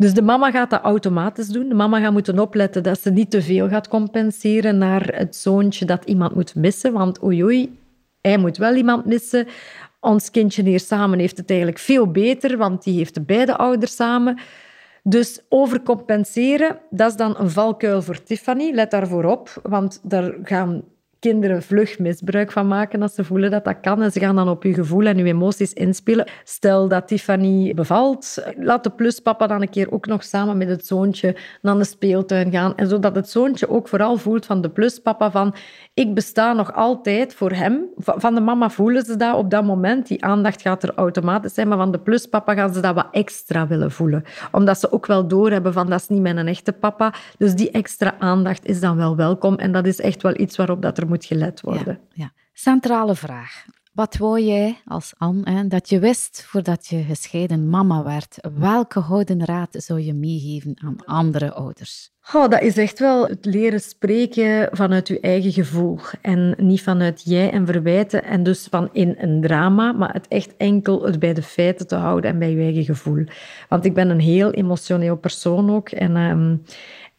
Dus de mama gaat dat automatisch doen. De mama gaat moeten opletten dat ze niet te veel gaat compenseren naar het zoontje dat iemand moet missen. Want oei hij moet wel iemand missen. Ons kindje hier samen heeft het eigenlijk veel beter, want die heeft de beide ouders samen. Dus overcompenseren, dat is dan een valkuil voor Tiffany. Let daarvoor op, want daar gaan kinderen vlug misbruik van maken als ze voelen dat dat kan. En ze gaan dan op je gevoel en je emoties inspelen. Stel dat Tiffany bevalt, laat de pluspapa dan een keer ook nog samen met het zoontje naar de speeltuin gaan. En zodat het zoontje ook vooral voelt van de pluspapa van ik besta nog altijd voor hem. Van de mama voelen ze dat op dat moment. Die aandacht gaat er automatisch zijn. Maar van de pluspapa gaan ze dat wat extra willen voelen. Omdat ze ook wel doorhebben van dat is niet mijn echte papa. Dus die extra aandacht is dan wel welkom. En dat is echt wel iets waarop dat er moet gelet worden. Ja, Centrale vraag. Wat wou jij als Anne dat je wist voordat je gescheiden mama werd? Welke gouden raad zou je meegeven aan andere ouders? Oh, dat is echt wel het leren spreken vanuit je eigen gevoel en niet vanuit jij en verwijten en dus van in een drama, maar het echt enkel het bij de feiten te houden en bij je eigen gevoel. Want ik ben een heel emotioneel persoon ook en... Um,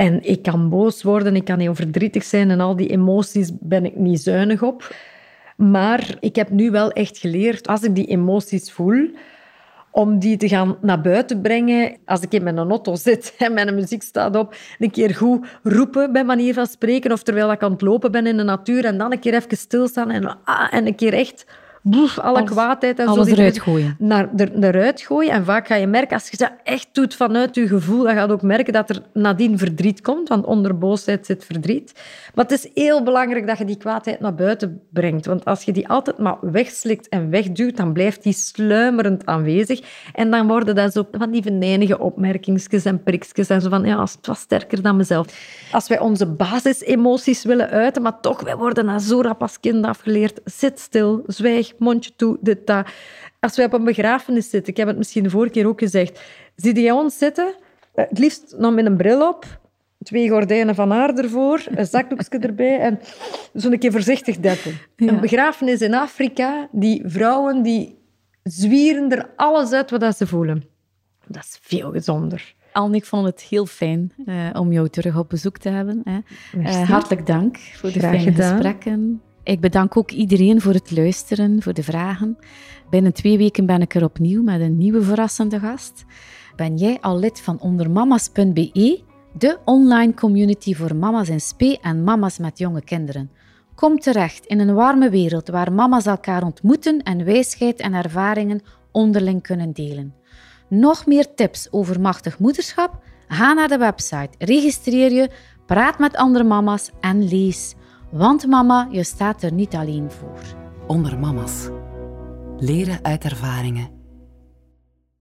En ik kan boos worden, ik kan heel verdrietig zijn en al die emoties ben ik niet zuinig op. Maar ik heb nu wel echt geleerd, als ik die emoties voel, om die te gaan naar buiten brengen. Als ik in mijn auto zit en mijn muziek staat op, een keer goed roepen, bij manier van spreken, of terwijl ik aan het lopen ben in de natuur, en dan een keer even stilstaan en, ah, en een keer echt boef, alle kwaadheid en alles zo. eruit gooien. Naar, er, eruit gooien. En vaak ga je merken, als je dat echt doet vanuit je gevoel, dan ga je ook merken dat er nadien verdriet komt, want onder boosheid zit verdriet. Maar het is heel belangrijk dat je die kwaadheid naar buiten brengt. Want als je die altijd maar wegslikt en wegduwt, dan blijft die sluimerend aanwezig. En dan worden dat zo van die venijnige opmerkingsjes en prikjes en zo van, ja, het was sterker dan mezelf. Als wij onze basisemoties willen uiten, maar toch, wij worden na zo rap als kind afgeleerd, zit stil, zwijg, mondje toe, dit, dat. Als we op een begrafenis zitten, ik heb het misschien de vorige keer ook gezegd, zie je ons zitten, eh, het liefst nog met een bril op, twee gordijnen van haar ervoor, een zakdoekje erbij en zo'n keer voorzichtig deppen. Een begrafenis in Afrika, die vrouwen die zwieren er alles uit wat ze voelen. Dat is veel gezonder. Alne, ik vond het heel fijn uh, om jou terug op bezoek te hebben. Hè. Uh, hartelijk dank voor de Graag fijne gedaan. gesprekken. Ik bedank ook iedereen voor het luisteren, voor de vragen. Binnen twee weken ben ik er opnieuw met een nieuwe verrassende gast. Ben jij al lid van ondermamas.be, de online community voor mama's in spe en mama's met jonge kinderen? Kom terecht in een warme wereld waar mama's elkaar ontmoeten en wijsheid en ervaringen onderling kunnen delen. Nog meer tips over machtig moederschap? Ga naar de website, registreer je, praat met andere mama's en lees. Want mama, je staat er niet alleen voor. Onder mama's. Leren uit ervaringen